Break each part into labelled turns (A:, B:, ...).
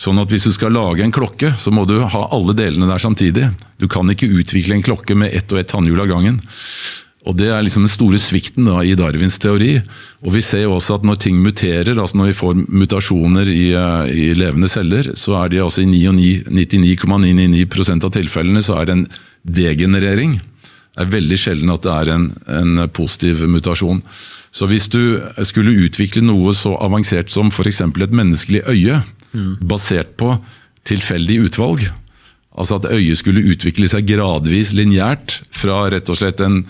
A: Sånn at hvis du skal lage en klokke, så må du ha alle delene der samtidig. Du kan ikke utvikle en klokke med ett og ett tannhjul av gangen. Og Det er liksom den store svikten da, i Darwins teori. Og Vi ser jo også at når ting muterer, altså når vi får mutasjoner i, eh, i levende celler, så er de altså i 99,999% av tilfellene så er det en degenerering. Det er veldig sjelden at det er en, en positiv mutasjon. Så hvis du skulle utvikle noe så avansert som f.eks. et menneskelig øye, mm. basert på tilfeldig utvalg, altså at øyet skulle utvikle seg gradvis lineært fra rett og slett en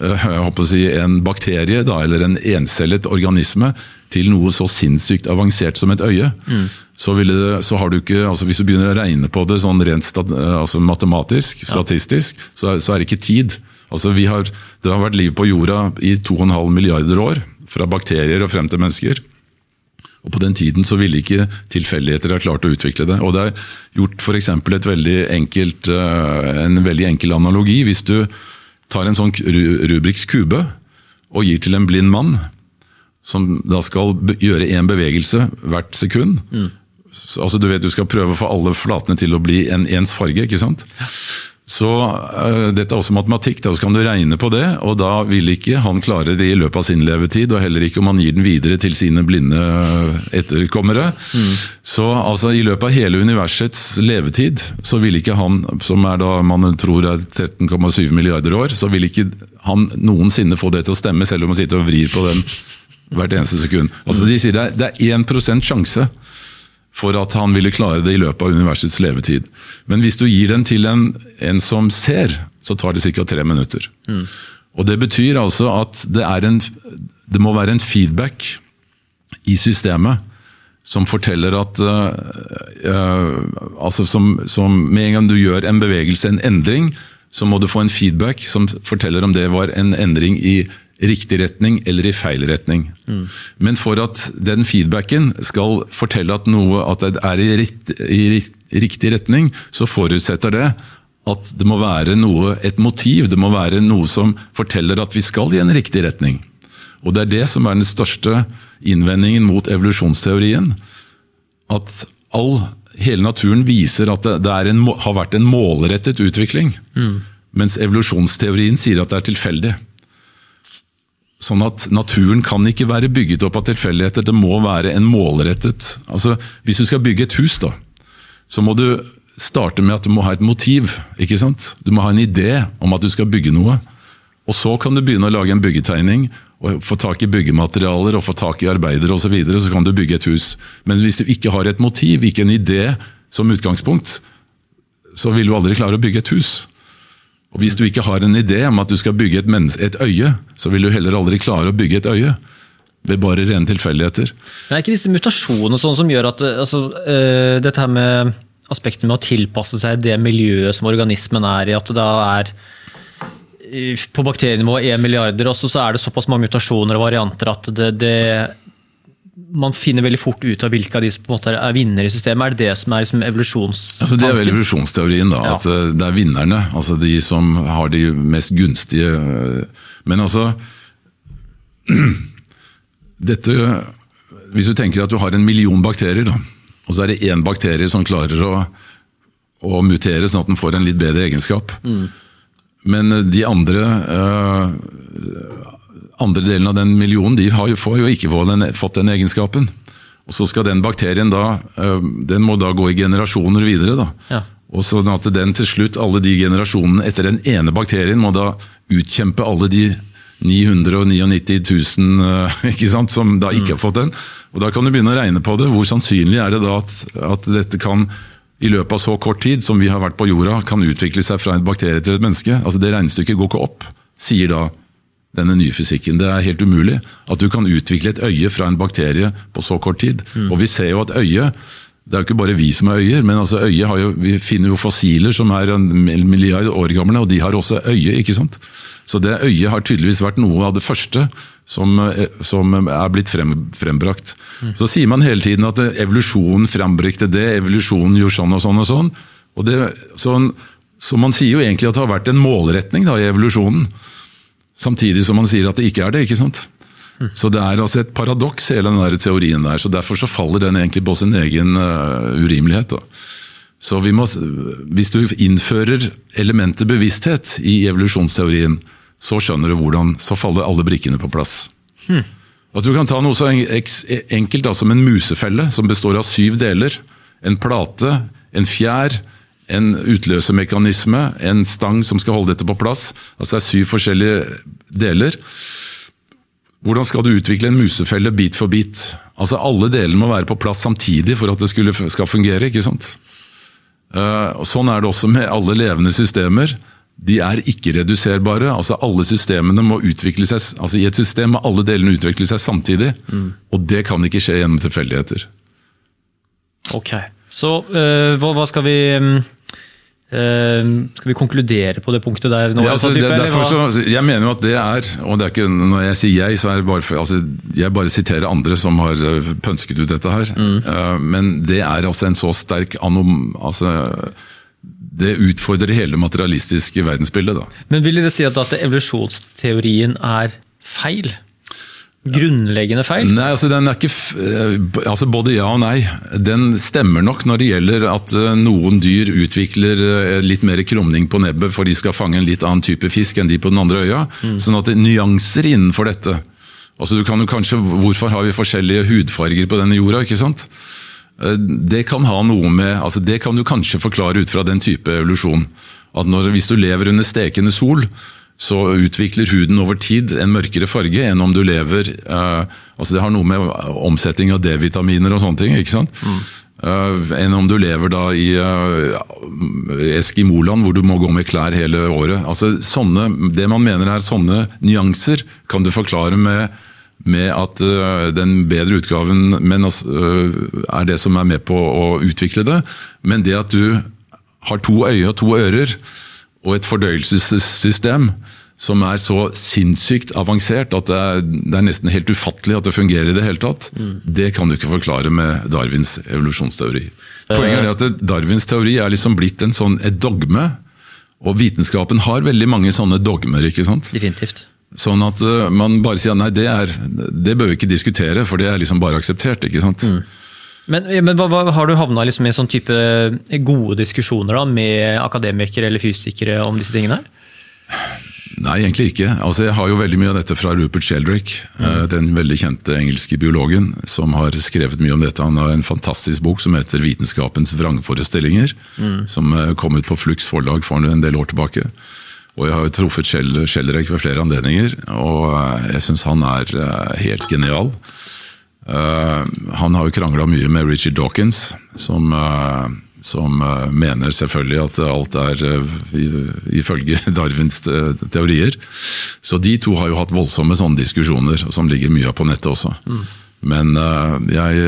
A: Eh, si, en bakterie da, eller en encellet organisme til noe så sinnssykt avansert som et øye, mm. så, det, så, har du ikke altså Hvis du begynner å regne på det sånn rent stat, eh, altså matematisk, statistisk, ja. så, så, er det ikke tid. Altså har, det har vært liv på jorda i 2,5 milliarder år, fra bakterier og frem til mennesker. Og På den tiden så ville ikke tilfeldigheter ha klart å utvikle det. Og Det er gjort for et veldig enkelt, eh, en veldig enkel analogi. Hvis du tar en sånn Rubriks kube og gir til en blind mann, som da skal gjøre én bevegelse hvert sekund. Mm. Altså Du vet du skal prøve å få alle flatene til å bli en ens farge. ikke sant? Så uh, Dette er også matematikk, da så kan du regne på det. og Da vil ikke han klare det i løpet av sin levetid, og heller ikke om han gir den videre til sine blinde etterkommere. Mm. Så altså, I løpet av hele universets levetid så vil ikke han, som er da man tror er 13,7 milliarder år, så vil ikke han noensinne få det til å stemme, selv om han sitter og vrir på den hvert eneste sekund. Altså De sier det er, det er 1 sjanse for at han ville klare det i løpet av universets levetid. Men hvis du gir den til en, en som ser, så tar det ca. tre minutter. Mm. Og Det betyr altså at det, en, det, må være en feedback i systemet som forteller at uh, uh, altså som, som, Med en gang du gjør en bevegelse, en endring, så må du få en feedback som forteller om det var en endring i riktig retning eller i feil retning. Mm. Men for at den feedbacken skal fortelle at noe at det er i, rikt, i, riktig retning, så forutsetter det at det må være noe, et motiv, det må være noe som forteller at vi skal i en riktig retning. Og Det er det som er den største innvendingen mot evolusjonsteorien. At all, hele naturen viser at det, det en, har vært en målrettet utvikling. Mm. Mens evolusjonsteorien sier at det er tilfeldig. Sånn at Naturen kan ikke være bygget opp av tilfeldigheter, det må være en målrettet altså Hvis du skal bygge et hus, da, så må du starte med at du må ha et motiv. ikke sant? Du må ha en idé om at du skal bygge noe. Og Så kan du begynne å lage en byggetegning, og få tak i byggematerialer og få tak i arbeidere osv. Så, videre, så kan du bygge et hus. Men hvis du ikke har et motiv, ikke en idé som utgangspunkt, så vil du aldri klare å bygge et hus. Og Hvis du ikke har en idé om at du skal bygge et, et øye, så vil du heller aldri klare å bygge et øye. Ved bare rene tilfeldigheter.
B: Men er ikke disse mutasjonene sånn som gjør at altså, øh, dette her med aspektet med å tilpasse seg det miljøet som organismen er i, at det da er på bakterienivå 1 milliarder, og så er det såpass mange mutasjoner og varianter at det, det man finner veldig fort ut av hvilke av de som på en måte er vinnere i systemet. Er det det som er liksom evolusjonstanken?
A: Altså det er evolusjonsteorien, da. Ja. At eh, det er vinnerne. Altså de som har de mest gunstige eh, Men altså dette, Hvis du tenker at du har en million bakterier, da, og så er det én bakterie som klarer å, å, mutere sånn at den får en litt bedre egenskap. Mm. Men de andre øh, andre delen av den millionen de har jo, får jo ikke fått den egenskapen. Og Så skal den bakterien da øh, den må da gå i generasjoner videre. da. Ja. Og sånn at den til slutt, alle de generasjonene etter den ene bakterien, må da utkjempe alle de 999 000 øh, ikke sant, som da ikke har fått den. Og Da kan du begynne å regne på det. Hvor sannsynlig er det da at, at dette kan i løpet av så kort tid som vi har vært på jorda, kan utvikle seg fra en bakterie til et menneske? Altså Det regnestykket går ikke opp, sier da denne nye fysikken. Det er helt umulig at du kan utvikle et øye fra en bakterie på så kort tid. Mm. Og vi ser jo at øyet det er jo ikke bare vi som har øyer, men altså øye har jo, vi finner jo fossiler som er en milliard år gamle, og de har også øye. ikke sant? Så det øyet har tydeligvis vært noe av det første som, eh, som er blitt frem, frembrakt. Mm. Så sier man hele tiden at evolusjonen frembrakte det, evolusjonen gjorde sånn og sånn og sånn. Og det, sånn så man sier jo egentlig at det har vært en målretning da, i evolusjonen. Samtidig som man sier at det ikke er det. ikke sant? Så det er altså et paradoks, hele den der teorien der. så Derfor så faller den egentlig på sin egen uh, urimelighet. Da. Så må, Hvis du innfører elementet bevissthet i evolusjonsteorien, så skjønner du hvordan, så faller alle brikkene på plass. Hmm. At Du kan ta noe så enkelt da, som en musefelle, som består av syv deler. En plate, en fjær, en utløsermekanisme, en stang som skal holde dette på plass. Altså Det er syv forskjellige deler. Hvordan skal du utvikle en musefelle bit for bit? Altså Alle delene må være på plass samtidig for at det skulle, skal fungere. ikke sant? Uh, sånn er det også med alle levende systemer. De er ikke-reduserbare. altså Alle systemene må utvikle seg, altså I et system må alle delene utvikle seg samtidig. Mm. Og det kan ikke skje gjennom tilfeldigheter.
B: Ok, Så uh, hva, hva, skal vi Ehm, skal vi konkludere på det punktet der nå?
A: Ja, altså, det, så, jeg mener jo at det er, og det er ikke, når jeg sier jeg, så er det bare for, altså, jeg bare siterer andre som har eh, pønsket ut dette her. Mm. Uh, men det er altså en så sterk anom... Altså, det utfordrer hele materialistiske verdensbildet. Da.
B: Men vil det si at, at evolusjonsteorien er feil? Grunnleggende feil?
A: Nei, altså den er ikke eh, altså Både ja og nei. Den stemmer nok når det gjelder at eh, noen dyr utvikler eh, litt mer krumning på nebbet for de skal fange en litt annen type fisk enn de på den andre øya. Mm. Sånn at det er nyanser innenfor dette. Altså du kan jo kanskje, Hvorfor har vi forskjellige hudfarger på denne jorda? ikke sant? Det kan ha noe med, altså det kan du kanskje forklare ut fra den type evolusjon. At når, Hvis du lever under stekende sol, så utvikler huden over tid en mørkere farge enn om du lever uh, altså Det har noe med omsetning av D-vitaminer og sånne ting. ikke sant? Mm. Uh, enn om du lever da i uh, Eskimoland hvor du må gå med klær hele året. Altså sånne, Det man mener er sånne nyanser, kan du forklare med, med at uh, den bedre utgaven men, er det som er med på å utvikle det. Men det at du har to øyne og to ører, og et fordøyelsessystem som er så sinnssykt avansert at det er, det er, nesten helt ufattelig at det fungerer i det hele tatt. Mm. Det kan du ikke forklare med Darwins evolusjonsteori. Poenget er at Darwins teori er liksom blitt en sånn, et dogme, og vitenskapen har veldig mange sånne dogmer. ikke sant?
B: Definitivt.
A: Sånn at uh, man bare sier nei, det, er, det bør vi ikke diskutere, for det er liksom bare akseptert. ikke sant? Mm.
B: Men, men hva, hva, Har du havna liksom i sånn type gode diskusjoner da, med akademikere eller fysikere om disse tingene?
A: Nei, egentlig ikke. Altså, jeg har jo veldig mye av dette fra Rupert Sheldrake, mm. den veldig kjente engelske biologen som har skrevet mye om dette. Han har en fantastisk bok som heter 'Vitenskapens vrangforestillinger', mm. som eh, kom ut på Flux forlag for en del år tilbake. Og jeg har jo truffet Sheldrake ved flere anledninger, og eh, jeg syns han er helt genial. Uh, han har jo krangla mye med Richard Dawkins, som, uh, som uh, mener selvfølgelig at alt er ifølge Darwins teorier. Så de to har jo hatt voldsomme sånne diskusjoner, som ligger mye på nettet også. Mm. Men jeg,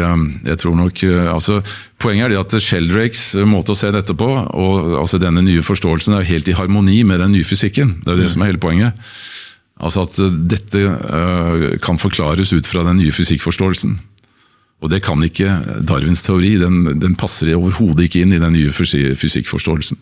A: jeg, tror nok altså, Poenget er det at Sheldrakes måte å se dette på, og altså denne nye forståelsen, er helt i harmoni med den nye fysikken. Det er det mm. som er hele poenget. Altså at eh, dette uh, kan forklares ut fra den nye fysikkforståelsen. Og det kan ikke Darwins teori. Den, den passer overhodet ikke inn i den nye fysikkforståelsen.